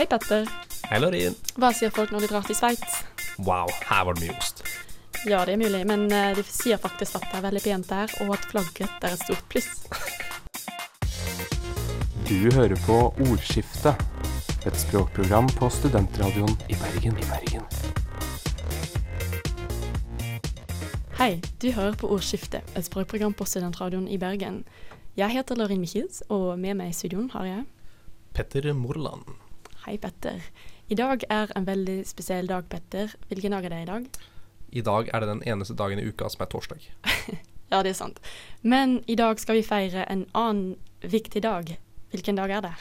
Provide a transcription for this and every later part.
Hei, Petter. Hei, Lorin. Hva sier folk når de drar til Sveits? Wow, her var det mye ost. Ja, det er mulig, men eh, de sier faktisk at det er veldig pent der, og at flagget er et stort pluss. Du hører på Ordskiftet, et språkprogram på studentradioen i Bergen. I Bergen. Hei, du hører på Ordskiftet, et språkprogram på studentradioen i Bergen. Jeg heter Lorin Michels, og med meg i studioen har jeg Petter Morland. Hei, Petter. I dag er en veldig spesiell dag, Petter. Hvilken dag er det i dag? I dag er det den eneste dagen i uka som er torsdag. Ja, det er sant. Men i dag skal vi feire en annen viktig dag. Hvilken dag er det?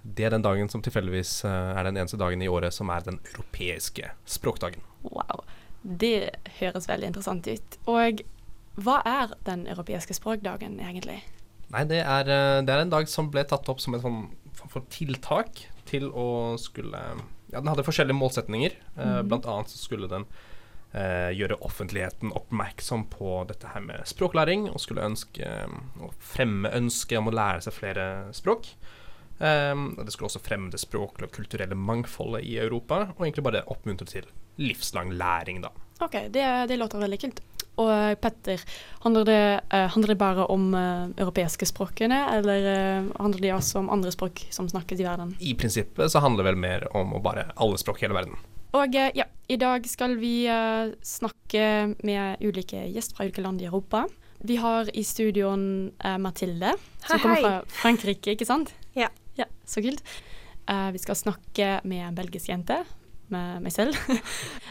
Det er den dagen som tilfeldigvis eh, er den eneste dagen i året som er den europeiske språkdagen. Wow. Det høres veldig interessant ut. Og hva er den europeiske språkdagen egentlig? Nei, det er, eh, det er en dag som ble tatt opp som et sånn for tiltak til å skulle Ja, den hadde forskjellige målsetninger. Mm. Blant annet så skulle den eh, gjøre offentligheten oppmerksom på dette her med språklæring, og skulle ønske å fremme ønsket om å lære seg flere språk. Um, det skulle også fremme det språklige og kulturelle mangfoldet i Europa, og egentlig bare oppmuntre til livslang læring, da. OK, det, det låter veldig kult. Og Petter, handler det, eh, handler det bare om eh, europeiske språkene, eller eh, handler det også om andre språk som snakkes i verden? I prinsippet så handler det vel mer om å bare alle språk i hele verden. Og eh, ja, i dag skal vi eh, snakke med ulike gjester fra ulike land i Europa. Vi har i studioen eh, Mathilde, som Hei, kommer fra Frankrike, ikke sant? Ja. Ja, Så kult. Eh, vi skal snakke med en belgisk jente, med meg selv.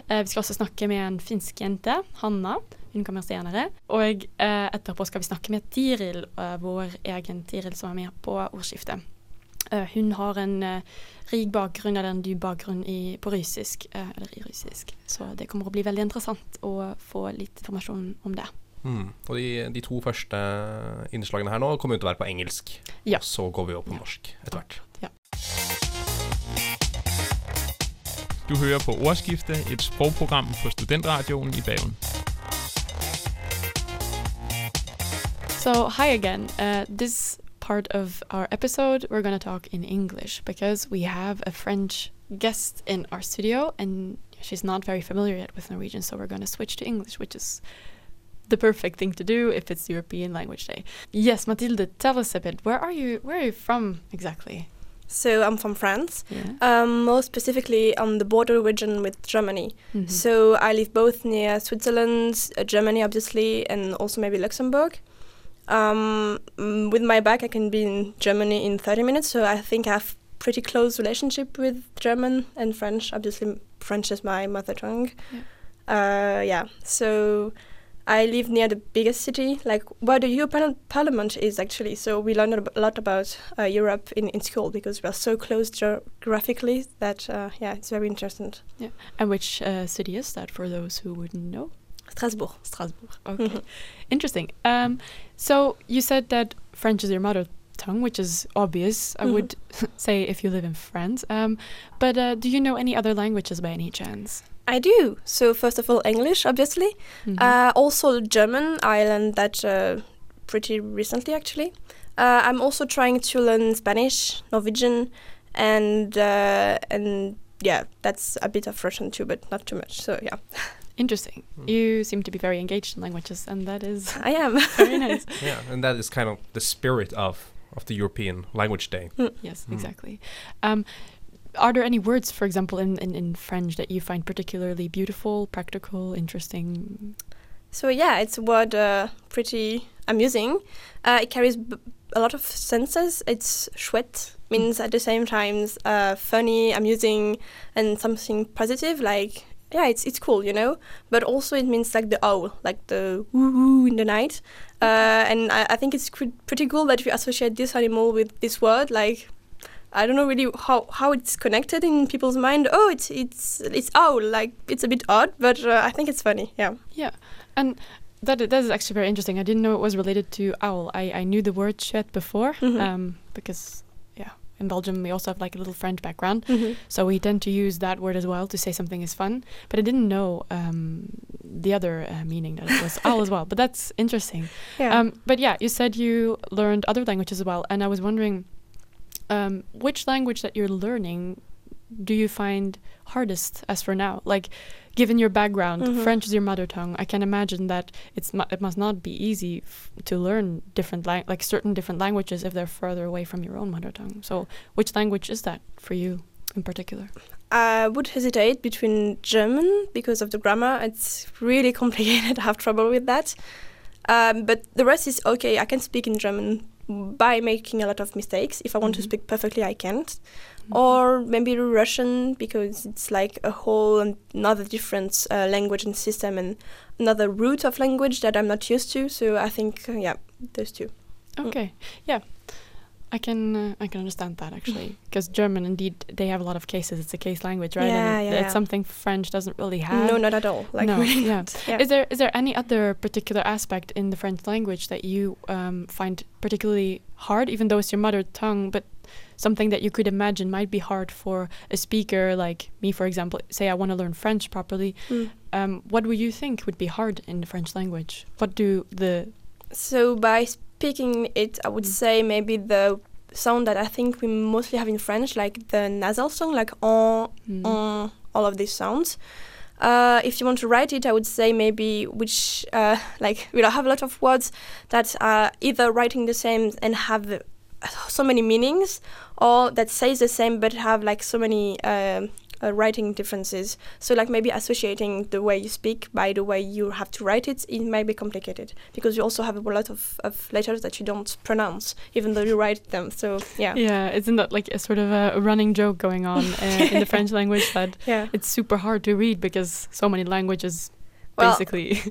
Eh, vi skal også snakke med en finsk jente, Hanna. Hun kommer senere. Og eh, etterpå skal vi snakke med Tiril, eh, vår egen Tiril som er med på ordskiftet. Eh, hun har en eh, rik bakgrunn, eller en dyp bakgrunn i, på russisk, eh, eller i russisk. Så det kommer å bli veldig interessant å få litt informasjon om det. Mm. Og de, de to første innslagene her nå kommer jo til å være på engelsk. Ja. Og så går vi over på norsk etter hvert. Ja. Du hører på Ordskiftet, et språkprogram på Studentradioen i Bergen. So, hi again. Uh, this part of our episode, we're going to talk in English because we have a French guest in our studio and she's not very familiar yet with Norwegian, so we're going to switch to English, which is the perfect thing to do if it's European Language Day. Yes, Mathilde, tell us a bit. Where are you? Where are you from exactly? So I'm from France, Yeah. um, more specifically on the border region with Germany. Mhm. So I live both near Switzerland, uh, Germany, obviously, and also maybe Luxembourg. Um, mm, with my bike, I can be in Germany in 30 minutes, so I think I have pretty close relationship with German and French. Obviously, French is my mother tongue. Uh, yeah, so I live near the biggest city, like where the European Parliament is actually. So we learn a lot about uh, Europe in, in school because we are so close geographically that uh, yeah, it's very interesting. Yeah. And which uh, city is that for those who wouldn't know? Strasbourg. Strasbourg. Okay. Interesting. Um, so you said that French is your mother tongue, which is obvious, I Mhm. would say, if you live in France. Um, but uh, do you know any other languages by any chance? I do. So first of all, English, obviously. Mhm. Uh, also German. I learned that uh, pretty recently, actually. Uh, I'm also trying to learn Spanish, Norwegian, and uh, and yeah, that's a bit of Russian too, but not too much. So yeah, Interesting. Mm. You seem to be very engaged in languages, and that is I am. very nice. Yeah, and that is kind of the spirit of, of the European Language Day. Yes, Mm. exactly. Um, are there any words, for example, in, in, in French that you find particularly beautiful, practical, interesting? So yeah, it's a word uh, pretty amusing. Uh, it carries b- a lot of senses. It's chouette means at the same time uh, funny, amusing, and something positive. Like yeah, it's it's cool, you know. But also it means like the owl, like the woo woo in the night. Uh, and I, I think it's pretty cool that we associate this animal with this word. Like I don't know really how, how it's connected in people's mind. Oh, it's it's it's owl. Like it's a bit odd, but uh, I think it's funny. Yeah. Yeah, and that that is actually very interesting. I didn't know it was related to owl. I, I knew the word chouette before, Mhm. um, because in Belgium we also have like a little French background, Mhm. so we tend to use that word as well to say something is fun. But I didn't know um, the other uh, meaning that it was owl as well. But that's interesting. Yeah. Um, but yeah, you said you learned other languages as well, and I was wondering um, which language that you're learning do you find hardest as for now? Like, given your background, Mhm. French is your mother tongue. I can imagine that it's mu- it must not be easy f- to learn different lang- like certain different languages if they're further away from your own mother tongue. So, which language is that for you in particular? I would hesitate between German because of the grammar. It's really complicated. I have trouble with that. Um, but the rest is okay. I can speak in German by making a lot of mistakes. If I want to Mhm. speak perfectly, I can't. Or maybe Russian because it's like a whole another different uh, language and system and another root of language that I'm not used to. So I think, uh, yeah, those two. Okay, yeah, I can uh, I can understand that actually because German indeed they have a lot of cases. It's a case language, right? Yeah, and it- yeah, it's yeah. something French doesn't really have. No, not at all. Like No, yeah. Yeah. Is there is there any other particular aspect in the French language that you um, find particularly hard, even though it's your mother tongue, but something that you could imagine might be hard for a speaker like me, for example? Say I want to learn French properly. Mm. Um, what would you think would be hard in the French language? What do the So by speaking it, I would Mm. say maybe the sound that I think we mostly have in French, like the nasal sound, like on, mm, on, all of these sounds. Uh, if you want to write it, I would say maybe which, uh, like, we don't have a lot of words that are either writing the same and have uh, so many meanings, or that says the same but have like so many um uh, writing differences. So like maybe associating the way you speak by the way you have to write it, it might be complicated because you also have a lot of, of letters that you don't pronounce, even though you write them. So yeah, yeah, isn't that like a sort of a running joke going on uh, in the French language that yeah. it's super hard to read because so many languages Well, basically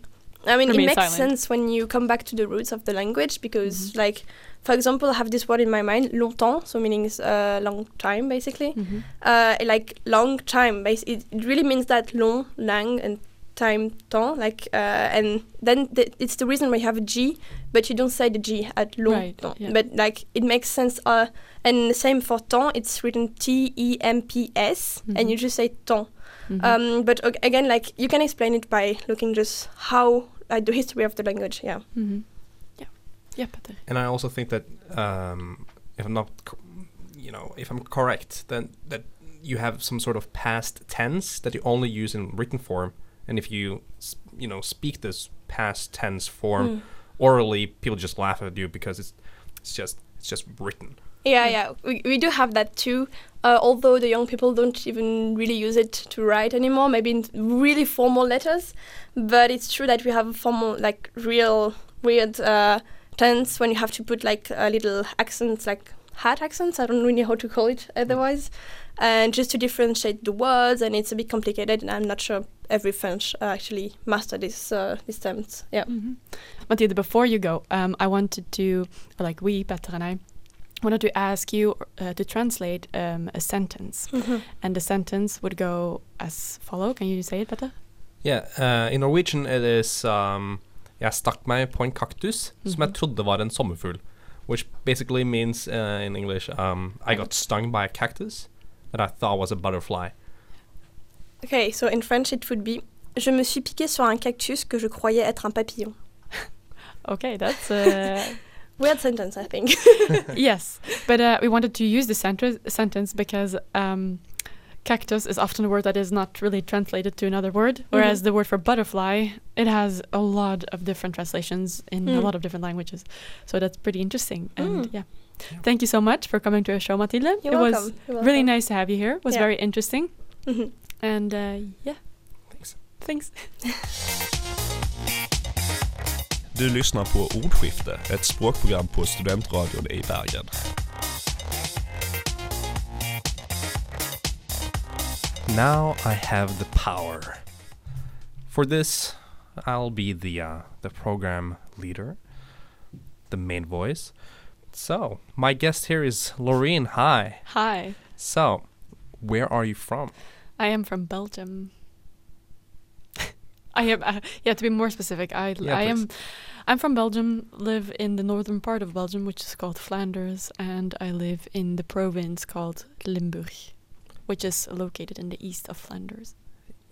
I mean, it makes silent. sense when you come back to the roots of the language because, Mhm. like, for example, I have this word in my mind, longtemps, so meaning is a long time, basically. Mhm. Uh, like long time, bas- it, it really means that long, lang, and time, temps, like, uh, and then the, it's the reason why you have a G, but you don't say the G at longtemps. Right, yeah. But like, it makes sense. Uh, and the same for temps, it's written T E M P S, and you Mhm. just say temps. Mhm. Um, but ag- again, like you can explain it by looking just how like the history of the language. Yeah. Yeah, Petter. And I also think that um, if I'm not, you know, if I'm correct, then that you have some sort of past tense that you only use in written form, and if you, you know, speak this past tense form Mm. orally, people just laugh at you because it's it's just it's just written. Yeah, Yeah. yeah, we, we do have that too. Uh, although the young people don't even really use it to write anymore, maybe in really formal letters. But it's true that we have formal, like real weird uh, tense when you have to put like a little accents, like hard accents. I don't really know how to call it otherwise. And just to differentiate the words, and it's a bit complicated. And I'm not sure every French uh, actually master this uh, these terms. Yeah. Mm-hmm. Matilda, before you go, um, I wanted to, like we, Petter and I, wanted to ask you uh, to translate um, a sentence, and the sentence would go as follow. Can you say it, Petter? Yeah, uh, in Norwegian it is um, Jeg stakk meg på en kaktus som jeg Mhm. trodde var en sommerfugl. Which basically means uh, in English um, I got stung by a cactus that I thought was a butterfly. Okay, so in French it would be Je me suis piqué sur un cactus que je croyais être un papillon. Okay, that's uh, Weird sentence, I think. yes, but uh, we wanted to use the sentence sentence because um, cactus is often a word that is not really translated to another word, whereas Mhm. the word for butterfly it has a lot of different translations in a Mm. lot of different languages. So that's pretty interesting. And Mm. yeah. Yeah. thank you so much for coming to our show, Matilda. You're it was. You're really welcome. nice to have you here. It was Yeah. very interesting. Mhm. And uh, yeah, Thanks. thanks. Du lyssnar på Ordskifte, ett språkprogram på Studentradion i Bergen. Now I have the power. For this, I'll be the uh, the program leader, the main voice. So my guest here is Laureen. Hi. Hi, So, where are you from? I am from Belgium. I am. Uh, yeah, to be more specific, I Yeah, I please. am. I'm from Belgium. Live in the northern part of Belgium, which is called Flanders, and I live in the province called Limburg, which is located in the east of Flanders.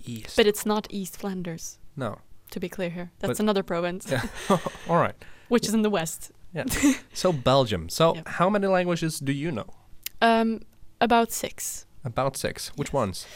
East. But it's not East Flanders, no. to be clear here. That's But- another province, Yeah. All right. which is in the west. Yeah. So Belgium. So Yeah. how many languages do you know? Um, about six. About six. Which ones?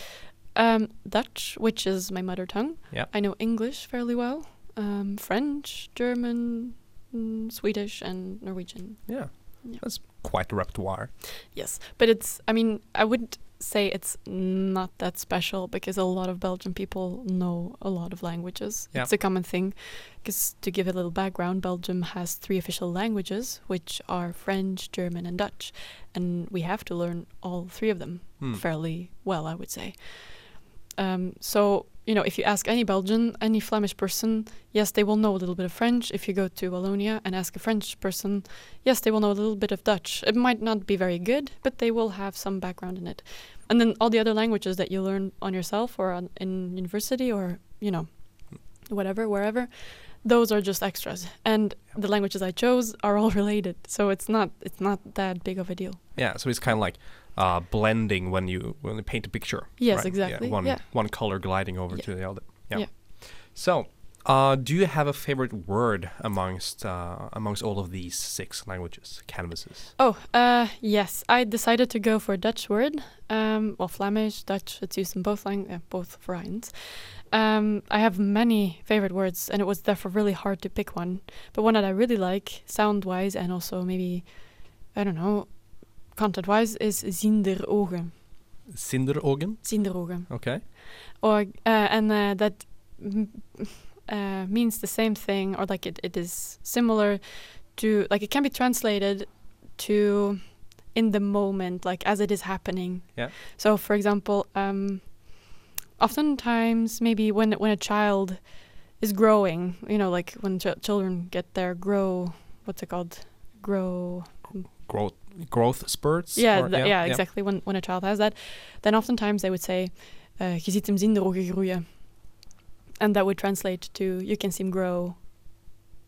Um, Dutch, which is my mother tongue. Yeah. I know English fairly well. Um, French, German, mm, Swedish, and Norwegian. Yeah. Yeah. That's quite a repertoire. Yes, but it's. I mean, I would say it's not that special because a lot of Belgian people know a lot of languages. Yeah. It's a common thing. Because to give a little background, Belgium has three official languages, which are French, German, and Dutch, and we have to learn all three of them Hmm. fairly well, I would say. Um, so, you know, if you ask any Belgian, any Flemish person, yes, they will know a little bit of French. If you go to Wallonia and ask a French person, yes, they will know a little bit of Dutch. It might not be very good, but they will have some background in it. And then all the other languages that you learn on yourself or on, in university or, you know, whatever, wherever, those are just extras. And the languages I chose are all related. So it's not it's not that big of a deal. Yeah, so it's kind of like uh, blending when you when you paint a picture. Yes, right? exactly, Yeah, one yeah. one color gliding over Yeah. to the other. Yeah. Yeah. So, uh, do you have a favorite word amongst uh, amongst all of these six languages canvases? Oh, uh, yes. I decided to go for a Dutch word. Um, well, Flemish, Dutch. It's used in both lang- uh, both varieties. Um, I have many favorite words, and it was therefore really hard to pick one. But one that I really like, sound-wise, and also maybe, I don't know, content-wise, is zinderogen. Sinderogen. Zinderogen. Okay. Or uh, and uh, that uh, means the same thing, or like it, it is similar to like it can be translated to in the moment, like as it is happening. Yeah. So, for example, um, oftentimes maybe when when a child is growing, you know, like when ch- children get their grow, what's it called, grow Growth growth spurts. yeah, or- th- yeah, exactly. When when a child has that, then oftentimes they would say, uh, "Je ziet hem zinderogen groeien," and that would translate to "You can see him grow."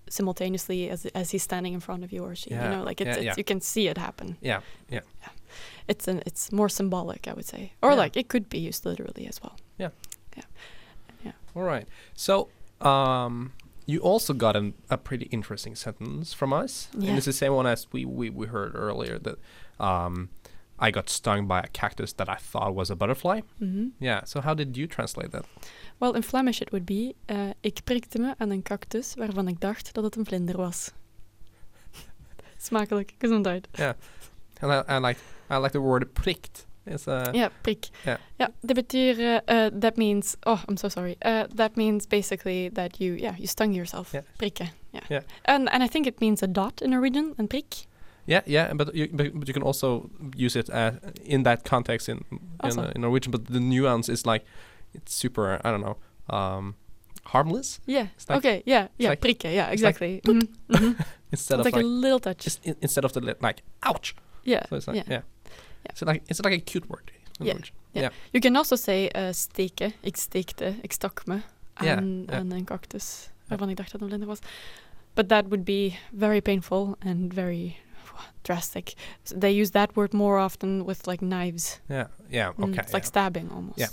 Simultaneously, as as he's standing in front of you or she, Yeah, you know, like it's, yeah, it's yeah. you can see it happen. Yeah. Yeah. It's an it's more symbolic, I would say, or Yeah. like it could be used literally as well. Yeah, yeah, yeah. All right. So, um, you also got an, a pretty interesting sentence from us, Yeah. and it's the same one as we, we, we heard earlier that um, I got stung by a cactus that I thought was a butterfly. hmm Yeah. So how did you translate that? Well, in Flemish it would be: uh, Ik prikte me aan een cactus waarvan ik dacht dat het een vlinder was. Smakelijk, gezondheid. Yeah, and I, I like I like the word pricked. It's a Ja, prik. Ja. Ja, det betyr uh, uh, that means oh, I'm so sorry. Uh, that means basically that you yeah, you stung yourself. Yeah. Prikken. Yeah. Yeah. And and I think it means a dot in Norwegian, and prik. yeah yeah, but you but, but you can also use it uh, in that context in in, uh, in Norwegian. But the nuance is like it's super I don't know um, harmless Yeah. Like- okay. Yeah. Yeah. like- prikke. Yeah. it's like Exactly. Mhm, mhm. instead It's of like, a little touch. just in, instead of the li- like ouch. yeah. So it's like yeah. yeah. It's like it's like a cute word. in Yeah, yeah. You can also say uh, steke. Ik stekte. Ik stak me Ja, aan, ja. aan een cactus waarvan ik dacht dat het een vlinder was. But that would be very painful and very drastic. So they use that word more often with like knives. Yeah. Yeah. Mm, Okay. it's like yeah. stabbing almost. Yeah.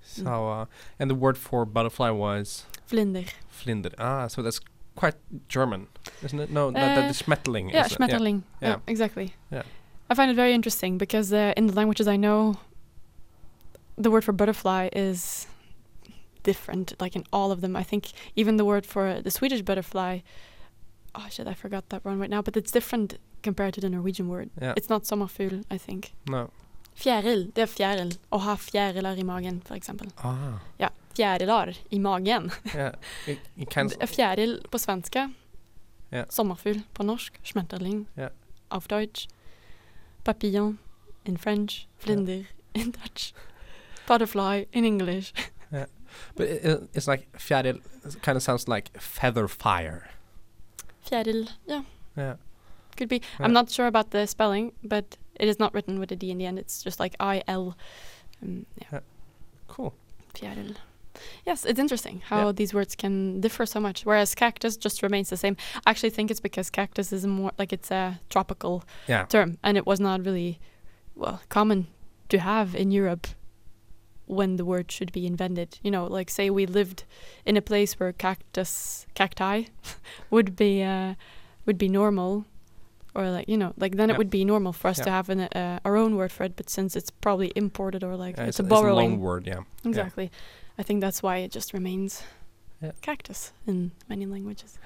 So uh, and the word for butterfly was Vlinder. flinder. Ah, so that's quite German, isn't it? No, that, that Uh, is Schmetterling. Yeah, schmetterling. Yeah. Yeah. exactly. Yeah. I find it very interesting because uh, in the languages I know, the word for butterfly is different, like in all of them. I think even the word for the Swedish butterfly, oh shit, I forgot that one right now, but it's different compared to the Norwegian word. Yeah. It's not sommerfugl, I think. No. Fjæril, det er fjæril. Å ha fjæriler i magen, for eksempel. Ah. Ja, fjærilar i magen. Yeah. It, it Fjæril på svenska. yeah. Sommerfugl på norsk. Schmetterling. yeah. Auf Deutsch. Papillon in French. Vlinder in Dutch. Butterfly in English. yeah, But it, it- it's like fjäril kind of sounds like feather fire. Fjäril, yeah, Yeah. could be. Ja. I'm not sure about the spelling, but it is not written with a D in the end. It's just like I L. Um, yeah, Cool. fjäril. Yes, it's interesting how Yeah. these words can differ so much. Whereas cactus just remains the same. I actually think it's because cactus is more like it's a tropical Yeah. term, and it was not really well common to have in Europe when the word should be invented. You know, like say we lived in a place where cactus cacti would be uh, would be normal. or like you know like then it would be normal for us to have an, uh, our own word for it but since it's probably imported or like Yeah, it's, a it's a borrowing long word, yeah. exactly i think that's why it just remains Yeah. cactus in many languages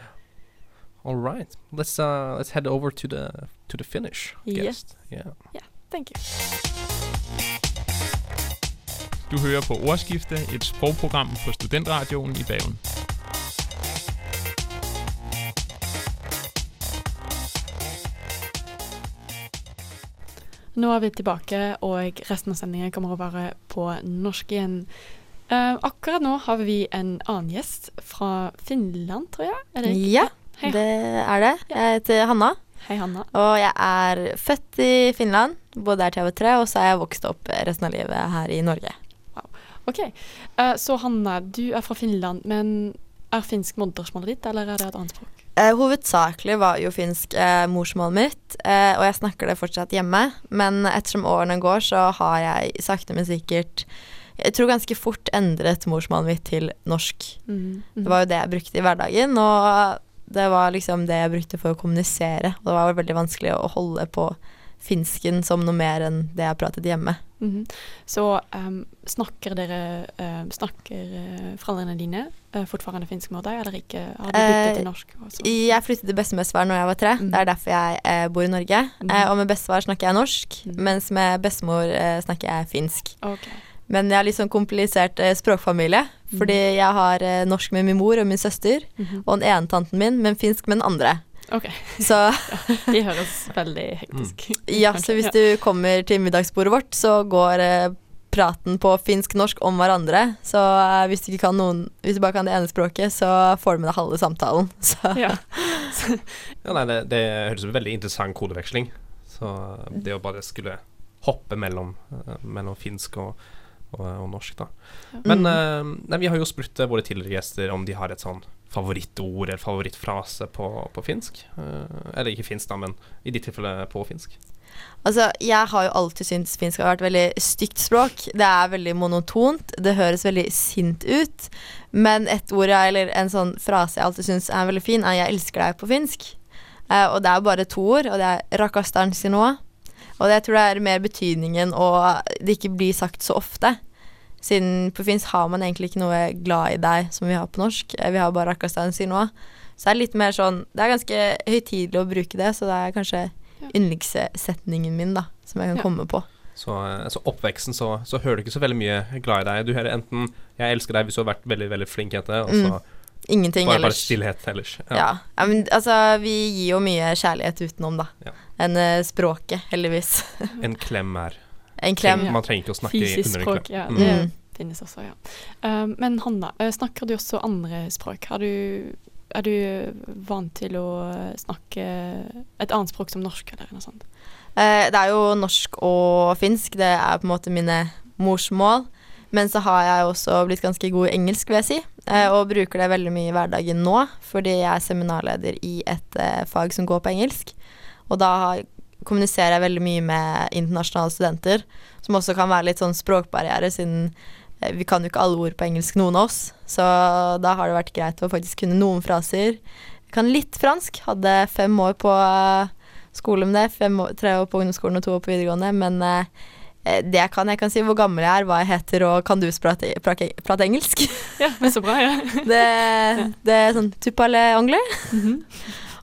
All right. Let's uh let's head over to the to the Finnish Yes. guest. Yeah. Yeah. thank you Du hører på Ordskifte, et sprogprogram på Studentradioen i Bergen. Nå er vi tilbake, og resten av sendingen kommer å være på norsk igjen. Eh, akkurat nå har vi en annen gjest fra Finland, tror jeg. Er det ikke? Ja, Hei. det er det. Jeg heter Hanna, Hei, Hanna. og jeg er født i Finland. både her til jeg var tre, og så er jeg vokst opp resten av livet her i Norge. OK. uh, så Hanna, du er fra Finland, men er finsk modersmålet ditt, eller er det et annet språk? Uh, hovedsakelig var jo finsk morsmålet mitt, og jeg snakker det fortsatt hjemme. Men ettersom årene går, så har jeg sakte, men sikkert jeg tror ganske fort endret morsmålet mitt til norsk. Mm. Mm. Det var jo det jeg brukte i hverdagen, og det var liksom det jeg brukte for å kommunisere. Og det var veldig vanskelig å holde på finsken som noe mer enn det jeg pratet hjemme. Mhm. Så um, snakker dere uh, Snakker eh, foreldrene dine uh, fortfarande finsk med deg, eller ikke? Har du byttet Eh, til norsk? også? Jeg flyttet til bestemor når jeg var tre. Mm. Det er derfor jeg uh, bor i Norge. Mm. Eh, og med bestefar snakker jeg norsk, Mhm. mens med bestemor eh, snakker jeg finsk. OK. Men jeg har litt sånn komplisert eh, språkfamilie, Mhm. fordi jeg har eh, norsk med min mor og min søster, Mhm. og den ene tanten min, men finsk med den andre. Ok. Så De høres veldig hektisk ut. ja, kanskje. så hvis du kommer til middagsbordet vårt, så går eh, praten på finsk-norsk om hverandre. Så eh, hvis du ikke kan noen Hvis du bare kan det ene språket, så får du med deg halve samtalen. Så Ja. Ja, nei, det, det høres ut som veldig interessant kodeveksling. Så det å bare skulle hoppe mellom, eh, mellom finsk og, og, og norsk, da. Men Mm. uh, nei, vi har jo spurt eh, våre tidligere gjester om de har et sånn favorittord eller favorittfrase på, på finsk. Uh, eller ikke finsk, da, men i ditt tilfelle på finsk. Altså, jeg har jo alltid syntes finsk har vært veldig stygt språk. Det er veldig monotont. Det høres veldig sint ut. Men et ord jeg, eller en sånn frase jeg alltid syns er veldig fin, er 'jeg elsker deg' på finsk. Uh, og det er bare to ord, og det er 'rakastan sinoa'. Og det, jeg tror det er mer betydningen, og det ikke blir sagt så ofte. Siden på finsk har man egentlig ikke noe 'glad i deg' som vi har på norsk. Eh, Vi har bare 'Akkastein sier noe'. Så det er litt mer sånn Det er ganske høytidelig å bruke det, så det er kanskje Ja. yndlingssetningen min, da, som jeg kan Ja. komme på. Så, eh, så oppveksten så, så hører du ikke så veldig mye glad i deg. Du hører enten 'jeg elsker deg' hvis du har vært veldig veldig flink jente, og så Ingenting bare, bare stillhet ellers. Ja. ja, men altså, vi gir jo mye kjærlighet utenom, da. Enn eh, språket, heldigvis. En klem er En klem. Ja. Man trenger ikke å snakke i- Fysisk under en språk, klem. ja. Mm. Det Mm. finnes også, ja. Um, men Hanna, eh, snakker du også andre språk? Har du, er du vant til å snakke et annet språk som norsk, eller noe sånt? Eh, det er jo norsk og finsk. Det er på en måte mine morsmål. Men så har jeg også blitt ganske god i engelsk, vil jeg si. Eh, og bruker det veldig mye i hverdagen nå, fordi jeg er seminarleder i et eh, fag som går på engelsk. Og da kommuniserer jeg veldig mye med internasjonale studenter, som også kan være litt sånn språkbarriere, siden eh, vi kan jo ikke alle ord på engelsk, noen av oss. Så da har det vært greit å faktisk kunne noen fraser. Jeg kan litt fransk. Hadde fem år på eh, skole med det. Fem år, tre år på ungdomsskolen og to år på videregående. Men eh, det jeg kan, jeg kan si hvor gammel jeg er, hva jeg heter, og kan du prate, prate, prate engelsk? Ja, men så bra, ja. det, det er sånn tu parles anglais. Mhm.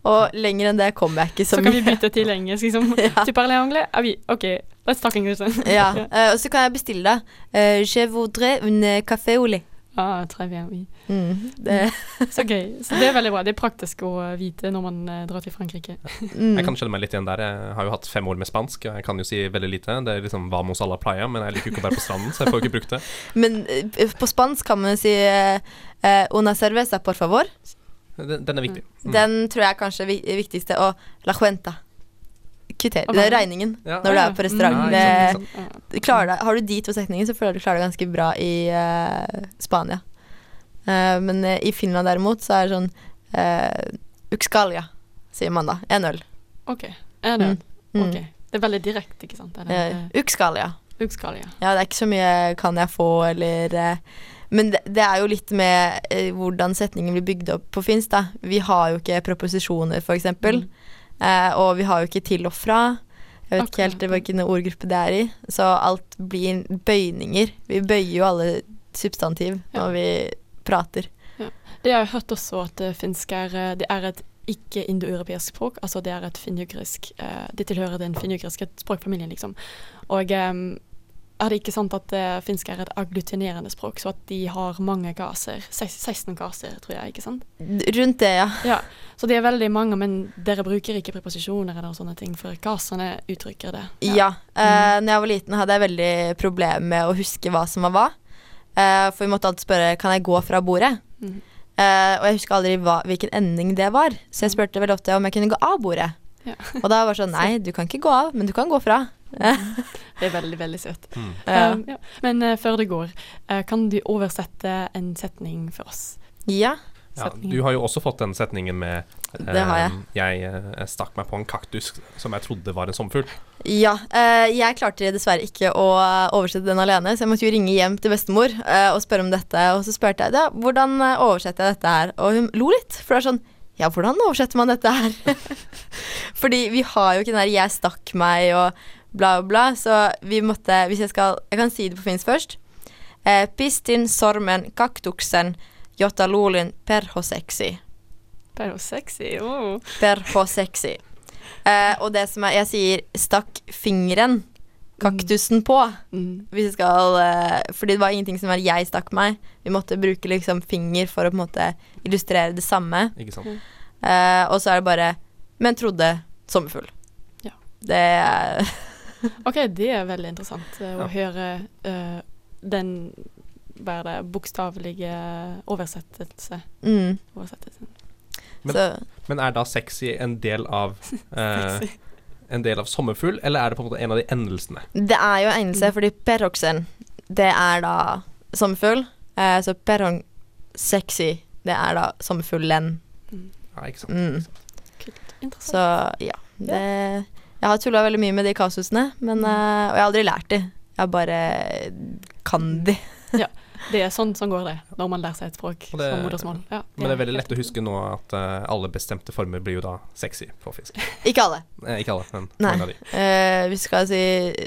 Og lenger enn det kommer jeg ikke så, Så kan vi bytte til engelsk, liksom. Ja. Tu parles anglais? Ah, oui, OK, let's talk English then. Ja, Uh, og så kan jeg bestille det. Uh, je voudrais une café au lait. Ah, très bien, oui. Mm, det, Så gøy. Så det er veldig bra. Det er praktisk å eh, vite når man eh, drar til Frankrike. mm. Jeg kan kjenne meg litt igjen der. Jeg har jo hatt fem år med spansk, og jeg kan jo si veldig lite. Det er liksom vamos a la playa, men jeg liker jo ikke å være på stranden, så jeg får jo ikke brukt det. Men eh, på spansk kan man si eh, eh, una cerveza, por favor. Den, den er viktig. Mm. Den tror jeg kanskje er viktigste. Og la cuenta. Kvitter. okay. Det er regningen Ja. når du er på restaurant. Mm. Det, Ja, deg, har du de to setningene, så føler jeg du klarer deg ganske bra i uh, Spania. Uh, men uh, i Finland derimot, så er det sånn uh, Uxkalia, sier man da. En øl. OK. Er det? Mm. OK. Det er veldig direkte, ikke sant? Det, Uxkalia. eh, ja. Det er ikke så mye 'kan jeg få', eller Men det, det er jo litt med eh, hvordan setningen blir bygd opp på finsk, da. Vi har jo ikke preposisjoner, for eksempel. Mm. Eh, og vi har jo ikke til og fra. Jeg vet ikke Akkurat, helt hvilken ordgruppe det er i. Så alt blir bøyninger. Vi bøyer jo alle substantiv Ja. når vi prater. Det har jeg hørt også at det finsk er, eh, det er et ikke-indoeuropeisk språk. Altså det er et finjugrisk eh, Det tilhører den finjugriske språkfamilien, liksom. Og em, er det ikke sant at det finsk er et agglutinerende språk, så at de har mange gaser? 16 gaser, tror jeg, ikke sant? Rundt det, ja. Ja, så det er veldig mange, men dere bruker ikke preposisjoner eller sånne ting, for gasene uttrykker det. Ja. Eh, når jeg var liten, hadde jeg veldig problemer med å huske hva som var hva. Uh, for vi måtte alltid spørre kan jeg gå fra bordet. Mm. Uh, og jeg husker aldri hva, hvilken ending det var, så jeg spurte veldig ofte om jeg kunne gå av bordet. Ja. Og da var det sånn nei, du kan ikke gå av, men du kan gå fra. Det er veldig, veldig søtt. Mm. Um, ja. Men uh, før det går, uh, kan du oversette en setning for oss? ja. Ja, du har jo også fått den setningen med Det har jeg. eh, Jeg uh, stakk meg på en kaktus som jeg trodde var en sommerfugl. Ja, eh, jeg klarte dessverre ikke å oversette den alene, så jeg måtte jo ringe hjem til bestemor eh, og spørre om dette. Og så spurte jeg da, hvordan oversetter jeg dette her, og hun lo litt. For det er sånn Ja, hvordan oversetter man dette her? Fordi vi har jo ikke den der 'jeg stakk meg' og bla, bla, så vi måtte Hvis jeg skal Jeg kan si det på finsk først. Eh, pistin sormen kaktuksen jotalulin perhoseksi. Det er jo. Oh. Perhoseksi. Eh, og det som er Jeg sier 'stakk fingeren kaktusen på'. Mm. Hvis jeg skal eh, Fordi det var ingenting som var 'jeg stakk meg'. Vi måtte bruke liksom finger for å på en måte illustrere det samme. Ikke sant? Mm. Eh, og så er det bare 'men trodde sommerfugl'. Ja. Det er OK, det er veldig interessant eh, å Ja. høre uh, den er det, bokstavelige oversettelse. mm, oversettelsen. Men- Men er da sexy en del av uh, En del av sommerfugl, eller er det på en måte en av de endelsene? det er jo en endelse, fordi perroxen, det er da sommerfugl. Eh, så perrong sexy, det er da sommerfuglen. Ja, ikke sant? Mm. Kult. Interessant. Så ja. Det, jeg har tulla veldig mye med de kasusene, men, Mm. eh, og jeg har aldri lært de. Jeg bare kan de. Det er sånn som går det, når man lærer seg et språk det- som modersmål. Ja, Men det er veldig lett å huske nå at uh, alle bestemte former blir jo da sexy på fisk. Ikke alle. Eh, ikke alle, men Nei. mange av de. Uh, hvis vi skal si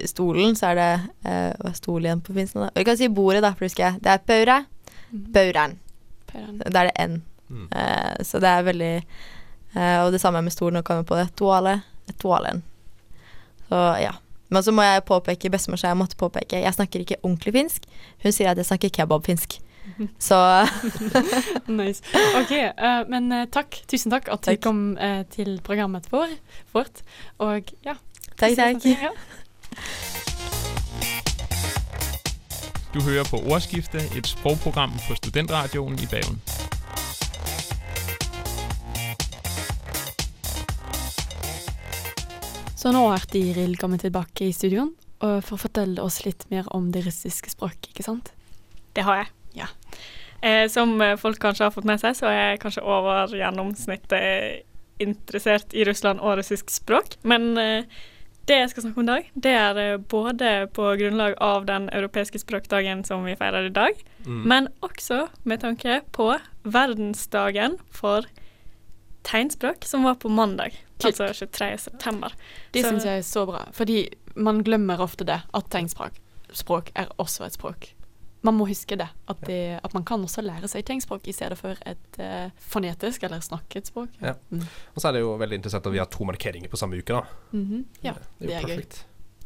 stolen, så er det uh, Hva er stol igjen på finsk? nå da? Vi kan si bordet, da, for husker jeg. Det er paure. Mhm. Pauren. Da er det n. Mm. Eh, så det er veldig eh, Og det samme med stolen, nå kommer vi på det. Toale. Toalen. Så ja. Men så må jeg påpeke bestemor sa jeg måtte påpeke Jeg snakker ikke ordentlig finsk. Hun sier at jeg snakker kebabfinsk. Så Nice. OK, uh, men eh, takk. Tusen takk at Takk. du kom uh, til programmet vår, vårt. Og ja. takk, takk. ja. Du hører på Ordskifte, et sprogprogram på Studentradioen i Bergen. Så nå er Diril kommet tilbake i studioen for å fortelle oss litt mer om det russiske språket, ikke sant? Det har jeg. Ja. Eh, som folk kanskje har fått med seg, så er jeg kanskje over gjennomsnittet interessert i Russland og russisk språk. Men eh, det jeg skal snakke om i dag, det er eh, både på grunnlag av den europeiske språkdagen som vi feirer i dag, Mm. men også med tanke på verdensdagen for tegnspråk, som var på mandag. Kult. Altså 23. september. Det syns jeg er så bra, fordi man glemmer ofte det, at tegnspråk språk er også et språk. Man må huske det, at, det, at man kan også lære seg tegnspråk i stedet for et uh, fonetisk eller snakket språk. Ja. Mm. Og så er det jo veldig interessant at vi har to markeringer på samme uke, da. Mhm. ja. det det er er gøy.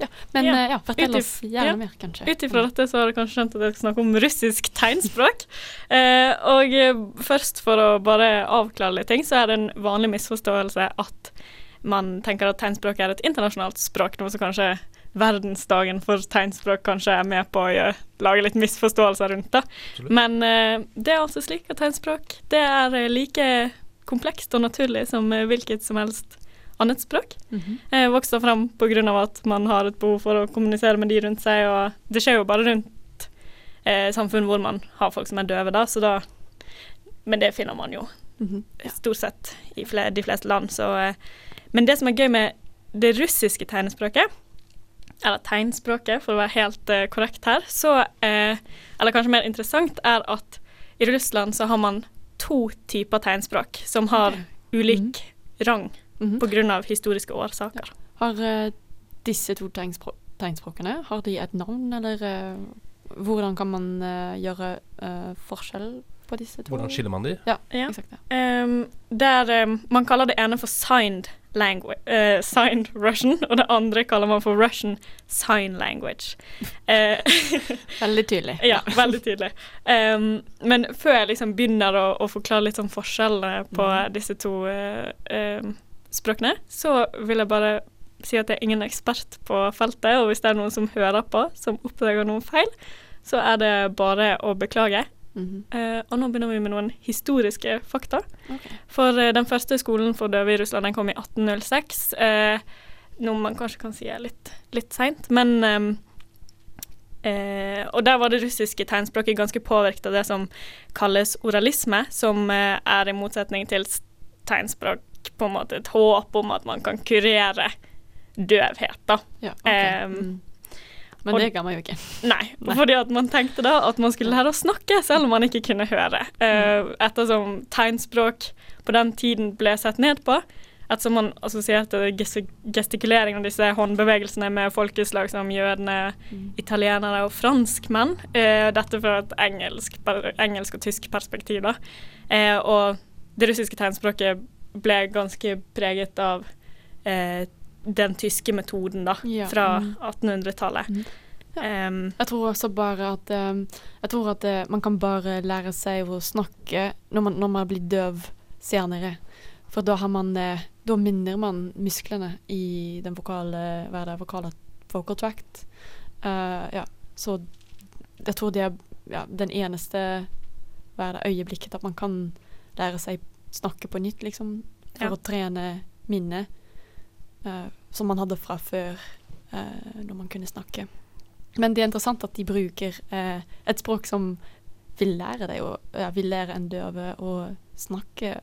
Perfekt. Men Ja. eh, ja, fortell Utif- oss gjerne ja. mer, kanskje. Ut ifra dette så har du kanskje skjønt at jeg skal snakke om russisk tegnspråk. Eh, og eh, først for å bare avklare litt ting, så er det en vanlig misforståelse at man tenker at tegnspråk er et internasjonalt språk, noe som kanskje verdensdagen for tegnspråk kanskje er med på å gjøre, lage litt misforståelser rundt. det. Men eh, det er altså slik at tegnspråk det er like komplekst og naturlig som eh, hvilket som helst annet språk. Mm -hmm. Vokser fram pga. at man har et behov for å kommunisere med de rundt seg, og det skjer jo bare rundt eh, samfunn hvor man har folk som er døve, da, så da Men det finner man jo Mhm. Ja. stort sett i fle de fleste land, så eh, Men det som er gøy med det russiske tegnespråket, eller tegnspråket for å være helt eh, korrekt her, så eh, Eller kanskje mer interessant er at i Russland så har man to typer tegnspråk som har ulik rang. På grunn av historiske årsaker. Har uh, disse to tegnspråk tegnspråkene har de et navn, eller uh, hvordan kan man uh, gjøre eh, forskjell på disse to? Hvordan skiller man de? Ja, Ja. Exakt, Ja. Um, der um, Man kaller det ene for signed language, signed Russian, og det andre kaller man for Russian sign language. Eh, Veldig tydelig. ja, veldig tydelig. Um, men før jeg liksom begynner å, å forklare litt sånn forskjellene på disse to eh, språkene, så vil jeg bare si at jeg er ingen ekspert på feltet, og hvis det er noen som hører på, som oppdager noen feil, så er det bare å beklage. Mm -hmm. uh, og nå begynner vi med noen historiske fakta. Okay. For uh, den første skolen for døve i Russland den kom i 1806. Uh, noe man kanskje kan si er litt, litt seint, men um, eh, Og der var det russiske tegnspråket ganske påvirket av det som kalles oralisme, som eh, er i motsetning til s- tegnspråk på en måte et håp om at man kan kurere døvhet, da. Ja, okay. um, mm. Men det ga man jo ikke. Nei, Nei. fordi at man tenkte da at man skulle lære å snakke selv om man ikke kunne høre. Uh, ettersom tegnspråk på den tiden ble sett ned på. Ettersom man assosierte ges- gestikulering og disse håndbevegelsene med folkeslag som jødene, italienere og franskmenn. uh, dette fra et engelsk, engelsk og tysk perspektiv, da. Uh, og det russiske tegnspråket ble ganske preget av eh, den tyske metoden, da, Ja, fra mm. 1800-tallet. Mm. Ja. Em, Jeg tror også bare at eh, Jeg tror at eh, man kan bare lære seg å snakke når man, når man blir døv senere. For da har man eh, Da minner man musklene i den vokale Hva er det vokale vocal tract. Uh, ja, så jeg tror det er ja, den eneste Hva er det øyeblikket at man kan lære seg snakke på nytt, liksom. For Ja. å trene minnet uh, som man hadde fra før, uh, når man kunne snakke. Men det er interessant at de bruker uh, et språk som vil lære deg å vil lære en døve å snakke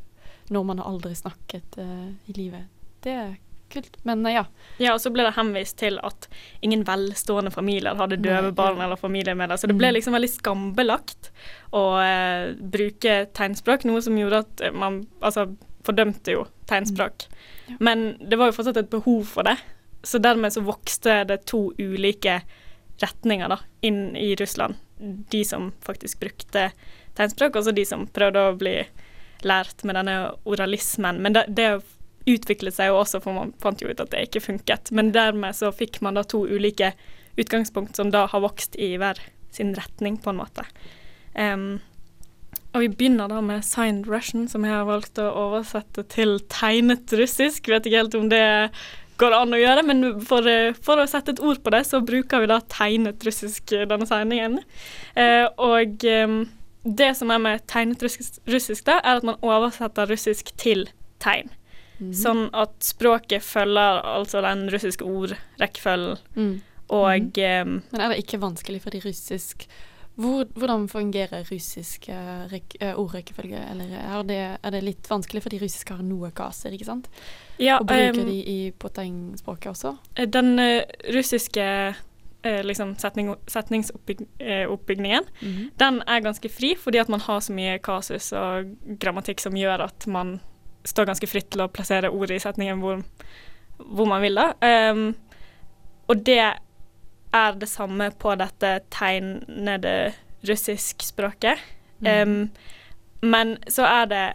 når man har aldri snakket i livet. Det kult. Men eh, ja. Ja, og så ble det henvist til at ingen velstående familier hadde døve barn barn familie eller familiemedlemmer. Så det ble Mm. liksom veldig skambelagt å eh, bruke tegnspråk, noe som gjorde at eh, man altså fordømte jo tegnspråk. Ja. Men det var jo fortsatt et behov for det, så dermed så vokste det to ulike retninger da, inn i Russland. De som faktisk brukte tegnspråk, og så de som prøvde å bli lært med denne oralismen. Men det, det utviklet seg jo også, for man fant jo ut at det ikke funket. Men dermed så fikk man da to ulike utgangspunkt som da har vokst i hver sin retning, på en måte. Um, og vi begynner da med signed Russian, som jeg har valgt å oversette til tegnet russisk. Vet ikke helt om det går an å gjøre, men for, eh, for å sette et ord på det, så bruker vi da tegnet russisk denne sendingen. Uh, og um, det som er med tegnet russisk, russisk da, er at man oversetter russisk til tegn. Mhm. Sånn at språket følger altså den russiske ordrekkefølgen. Mm. Og em, Men er det ikke vanskelig fordi russisk hvor, Hvordan fungerer russisk uh, eh, ordrekkefølge? Eller er det, er det litt vanskelig fordi russisk har noe kaser, ikke sant? ja, Og bruker um, de i, på tegnspråket også? den uh, russiske eh, liksom setning, setningsoppbygningen, Mhm. den er ganske fri fordi at man har så mye kasus og grammatikk som gjør at man står ganske fritt til å plassere ordet i setningen hvor, hvor man vil, da. Em, og det er det samme på dette tegnede russiskspråket. Mhm. Em, men så er det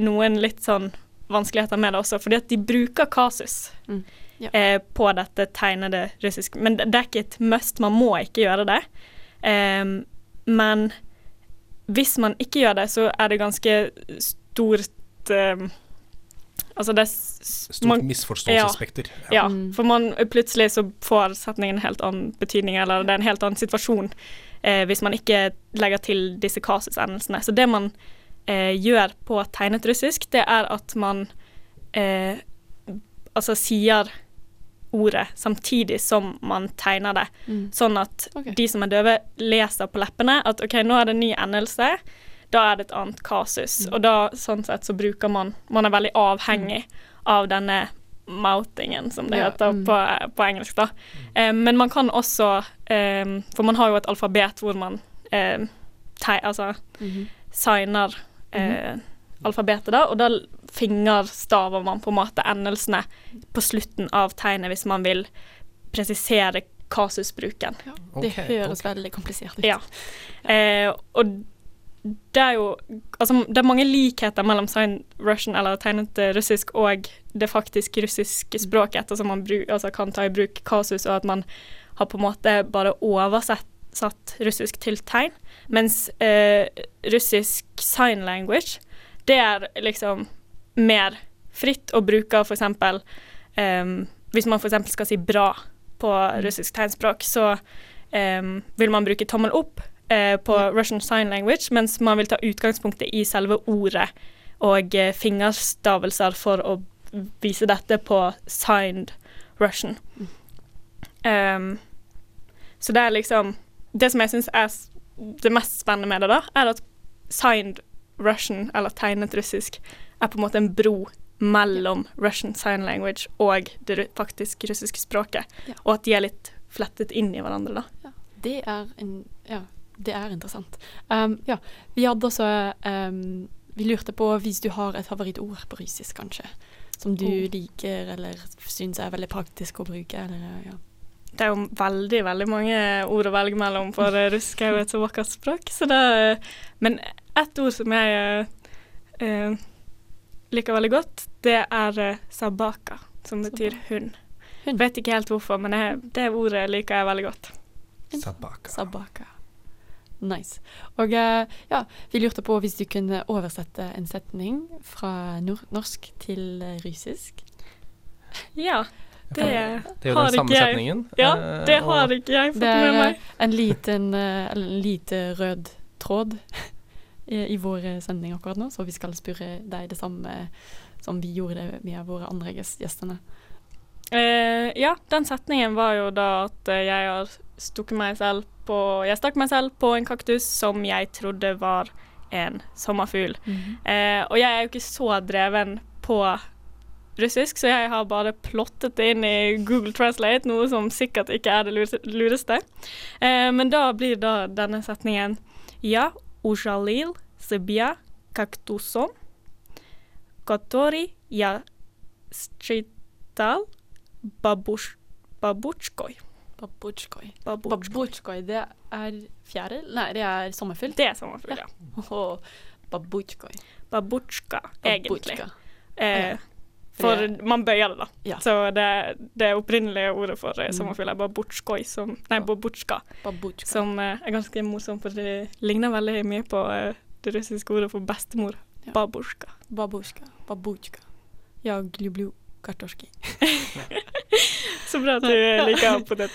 noen litt sånn vanskeligheter med det også, fordi at de bruker kasus Mm, ja. eh, på dette tegnede russisk. Men det, er ikke et must, man må ikke gjøre det. Em, men hvis man ikke gjør det, så er det ganske stort em, Altså det er Stort man- misforståelsesspekter. ja, Mm. for man plutselig så får setningen en helt annen betydning, eller det er en helt annen situasjon eh, hvis man ikke legger til disse kasusendelsene. Så det man eh, gjør på tegnet russisk, det er at man eh, altså sier ordet samtidig som man tegner det, Mm. sånn at okay. de som er døve, leser på leppene at OK, nå er det en ny endelse. Da er det et annet kasus. Og da, sånn sett, så bruker man Man er veldig avhengig av denne moutingen, som det Ja, heter mm. på, på engelsk, da. Eh, men man kan også eh, For man har jo et alfabet hvor man eh, te, altså Mhm. signer eh, alfabetet, da, og da fingerstaver man på en måte endelsene på slutten av tegnet hvis man vil presisere kasusbruken. Det okay, høres okay. veldig komplisert ut. Ja. Eh, og det er jo Altså, det er mange likheter mellom sign russian, eller tegnet eh, russisk, og det faktisk russiske språket, ettersom man bruk, altså kan ta i bruk kasus, og at man har på en måte bare oversett satt russisk til tegn, mens eh, russisk sign language, det er liksom mer fritt og bruker for eksempel Hvis man eksempel skal si bra på russisk tegnspråk, så eh, vil man bruke tommel opp eh, på Russian sign language, mens man vil ta utgangspunktet i selve ordet og eh, fingerstavelser for å vise dette på signed Russian. Um, så det er liksom Det som jeg syns er det mest spennende med det, da, er at signed Russian, eller tegnet russisk, er på en måte en bro mellom Russian sign language og det faktisk russiske språket, Ja. og at de er litt flettet inn i hverandre, da. Det er, en, ja, det er interessant. Um, ja, vi hadde også um, Vi lurte på hvis du har et favorittord på russisk, kanskje. Som du Oh. liker eller syns er veldig praktisk å bruke. Eller, ja. Det er jo veldig, veldig mange ord å velge mellom, for eh, russisk er jo et så vakkert språk. Så det, men ett ord som jeg eh, eh, liker veldig godt, det er eh, sabaka, som betyr hund. Hun. Vet ikke helt hvorfor, men jeg, det ordet liker jeg veldig godt. Sabaka. Sabaka. Nice. Og eh, ja, vi lurte på hvis du kunne oversette en setning fra nor norsk til eh, russisk. Ja, det, Det er jo har den samme jeg. setningen. Ja, eh, det og- har ikke jeg fått Det er med meg. en liten en lite rød tråd i, i vår sending akkurat nå, så vi skal spørre deg det samme som vi gjorde det med våre andre gjestene. Uh, ja, den setningen var jo da at jeg har stukket meg selv på Jeg stakk meg selv på en kaktus som jeg trodde var en sommerfugl. Mm -hmm. eh, og jeg er jo ikke så dreven på russisk, så jeg har bare plottet det inn i Google Translate, noe som sikkert ikke er det lureste. Eh, men da blir da denne setningen Ja, ujalil sebia kaktusom, kotori ja strital babushkoj. Babutsjkoj. Babutsjkoj, det er fjære? Nei, det er sommerfugl? Det er sommerfugl, ja. Og babutsjkoj. Babutsjka, egentlig. Eh, for man bøyer det, da. Ja. Så det, det, opprinnelige ordet for mm. sommerfugl er babutsjkoj, som, nei, babutsjka, babutsjka. som eh, er ganske morsomt, for det ligner veldig mye på eh, det russiske ordet for bestemor, ja. babutsjka. Babutsjka, babutsjka. Ja, glublu kartoski. Så bra at du liker ham på nett.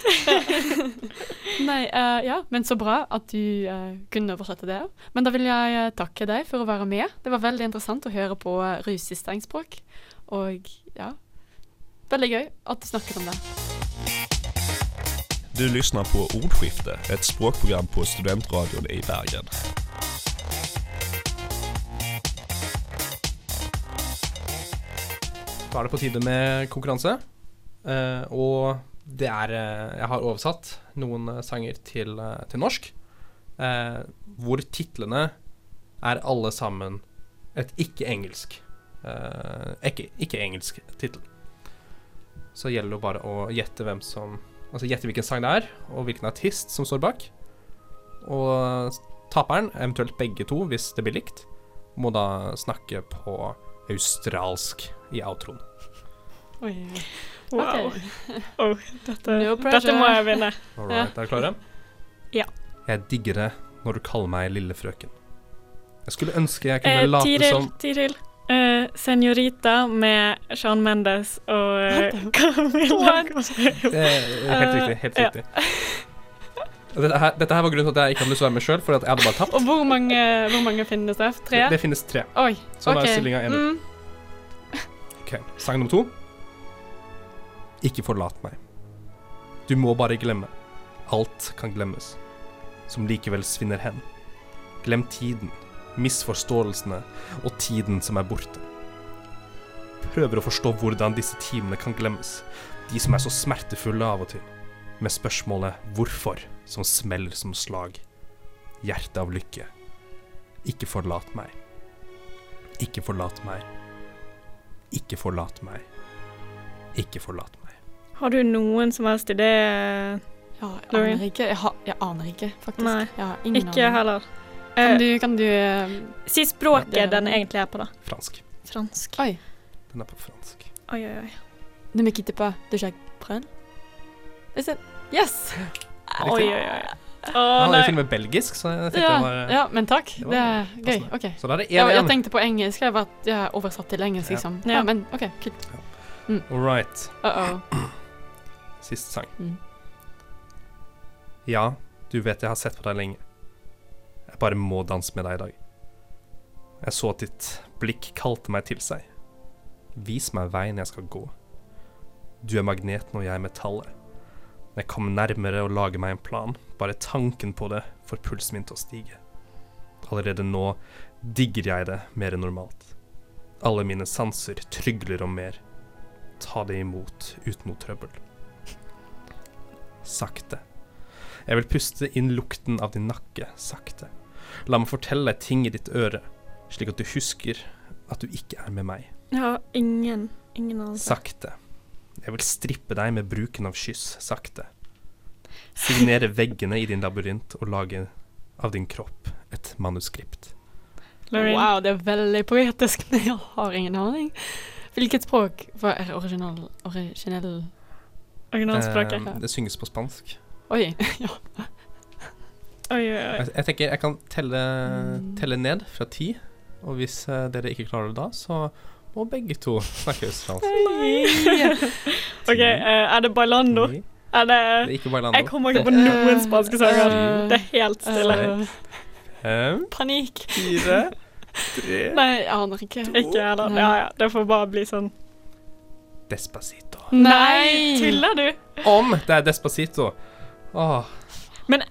Nei, uh, ja, men så bra at du uh, kunne oversette det. Men da vil jeg uh, takke deg for å være med. Det var veldig interessant å høre på uh, russisk tegnspråk. Og ja, veldig gøy at du snakket om det. Du lyssnar på Ordskifte, ett språkprogram på Studentradion i Bergen. Da er det på tide med konkurranse. Eh, og det er eh, Jeg har oversatt noen eh, sanger til, til norsk. hvor titlene er alle sammen et ikke-engelsk eh, ikke, ikke-engelsk tittel. Så gjelder det bare å gjette hvem som Altså gjette hvilken sang det er, og hvilken artist som står bak. Og taperen, eventuelt begge to hvis det blir likt, må da snakke på australsk i outroen. Oi. Wow. Okay. Oh, dette, No dette må jeg vinne. All right, er dere klare? Ja. Jeg digger det når du kaller meg lille frøken. Jeg skulle ønske jeg kunne Eh, late Tiril, som Tiril. Uh, Senorita med Sean Mendes og uh, Camilla eh, Helt riktig. helt ja. riktig dette, her, dette her var grunnen til at jeg ikke hadde lyst til å være med sjøl, for at jeg hadde bare tapt. Og hvor mange, hvor mange finnes det? Tre? Det, det finnes tre. Oi. Sånn okay. er stillinga én. Mm. Ok, Sang nummer to. Ikke forlat meg. Du må bare glemme. Alt kan glemmes, som likevel svinner hen. Glem tiden, misforståelsene og tiden som er borte. Prøver å forstå hvordan disse timene kan glemmes, de som er så smertefulle av og til, med spørsmålet 'hvorfor' som smeller som slag. Hjerte av lykke. Ikke forlat meg. Ikke forlat meg. Ikke forlat meg. Ikke forlat meg. Har du noen som helst idé? Ja, jeg aner ikke. Jeg, har, jeg aner ikke, faktisk. Nei, Jeg har ingen Ikke aning. heller. Kan Eh, du, kan du eh, si språket Det- den egentlig er på, da. Fransk. Fransk. Oi. Den er på fransk. Oi, oi, oi. Ne me quitte pas de Jacques? Is? Yes! Oi, oi, oi. Å, Han er jo til og med belgisk, så jeg tenkte Ja, det var ja, men takk. det Det er gøy. OK. Så da er det Ja, jeg 1-1. tenkte på engelsk. Jeg har vært oversatt til engelsk, liksom. Ja. Ja, men OK, kult. All right. Uh-oh. Siste sang. Mm. Ja, du vet jeg har sett på deg lenge. Jeg bare må danse med deg i dag. Jeg så at ditt blikk kalte meg til seg. Vis meg veien jeg skal gå. Du er magneten og jeg er metallet. Jeg kommer nærmere og lager meg en plan, bare tanken på det får pulsen min til å stige. Allerede nå digger jeg det mer enn normalt. Alle mine sanser trygler om mer. Ta det imot uten noe trøbbel. Sakte. Jeg vil puste inn lukten av din nakke, sakte. La meg fortelle deg ting i ditt øre, slik at du husker at du ikke er med meg. Ja, ingen Ingen anelse. Sakte. Jeg vil strippe deg med bruken av kyss, sakte. Signere veggene i din labyrint og lage av din kropp et manuskript. Wow, det er veldig poetisk, men jeg har ingen aning. Hvilket språk var original, originell Originalspråket. Eh, det synges på spansk. Oi. ja. Oi, oi, oi. Jeg, jeg tenker jeg kan telle, Mm. telle ned fra ti, og hvis uh, dere ikke klarer det da, så må begge to snakke østlandsk. OK, uh, er det bailando? Ni. Er det Det er ikke bailando. Jeg kommer ikke på noen spanske sanger. Eh, Det er helt stille. eh, Fem, panikk. fire, tre Nei, jeg aner ikke. Ikke heller. Ja, ja. Det får bare bli sånn. Despacito. Nei! Tuller du? Om det er Despacito Åh, Men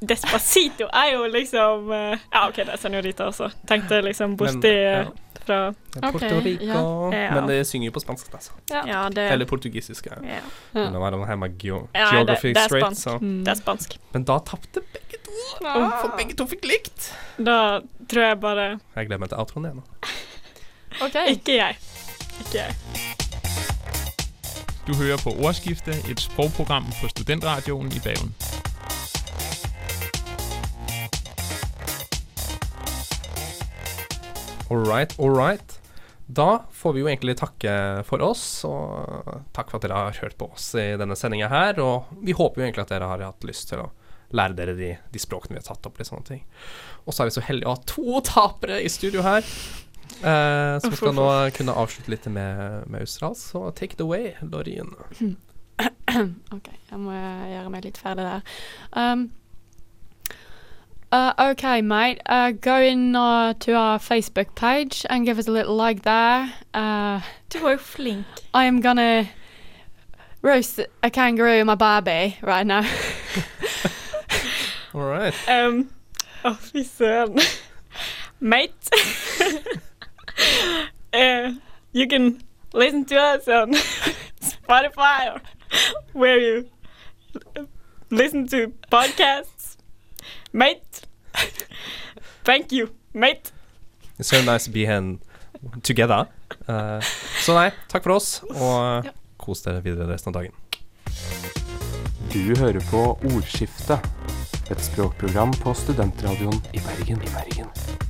Despacito er jo liksom eh, Ja, OK, det er Senorita også. Tenkte liksom borti ja, eh, fra Porto er Puerto Rico ja. Men det synger jo på spansk, altså. Ja, det Eller portugisisk. Ja. ja. Er det geography det- det straight, spansk. så Mm. Det er spansk. Men da tapte begge to. Ah. For begge to fikk likt. Da tror jeg bare Jeg gleder meg til outroen igjen. nå. OK. Ikke jeg. Ikke jeg. Du hører på Ordskifte, et sprogprogram på Studentradioen i Bergen. All right, all right. Da får vi jo egentlig takke for oss, og takk for at dere har hørt på oss i denne sendinga her. Og vi håper jo egentlig at dere har hatt lyst til å lære dere de, de språkene vi har tatt opp. Litt sånne ting. Og så er vi så heldige å ha to tapere i studio her. Eh, som skal nå kunne avslutte litt med, med australsk. Så take it away, Lorien. OK, jeg må gjøre meg litt ferdig der. Um, uh, okay, mate. Uh, go in uh, to our Facebook page and give us a little like there. Uh, Du var jo flink. I am gonna roast a kangaroo in my Barbie right now. All right. Um, Å, fy søren. Mate. uh, you can listen to us on Spotify or where you listen to podcasts. Mate. Thank you, mate. It's so nice to be here together. Uh, så nei, takk for oss, og kos dere videre resten av dagen. Du hører på Ordskiftet, et språkprogram på studentradioen i Bergen. I Bergen.